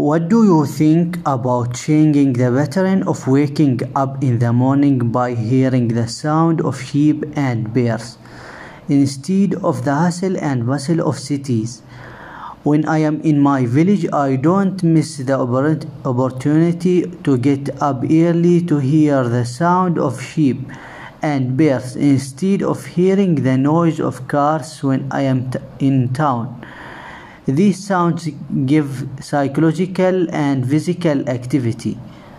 What do you think about changing the pattern of waking up in the morning by hearing the sound of sheep and bears instead of the hustle and bustle of cities? When I am in my village, I don't miss the opportunity to get up early to hear the sound of sheep and bears instead of hearing the noise of cars when I am in town. These sounds give psychological and physical activity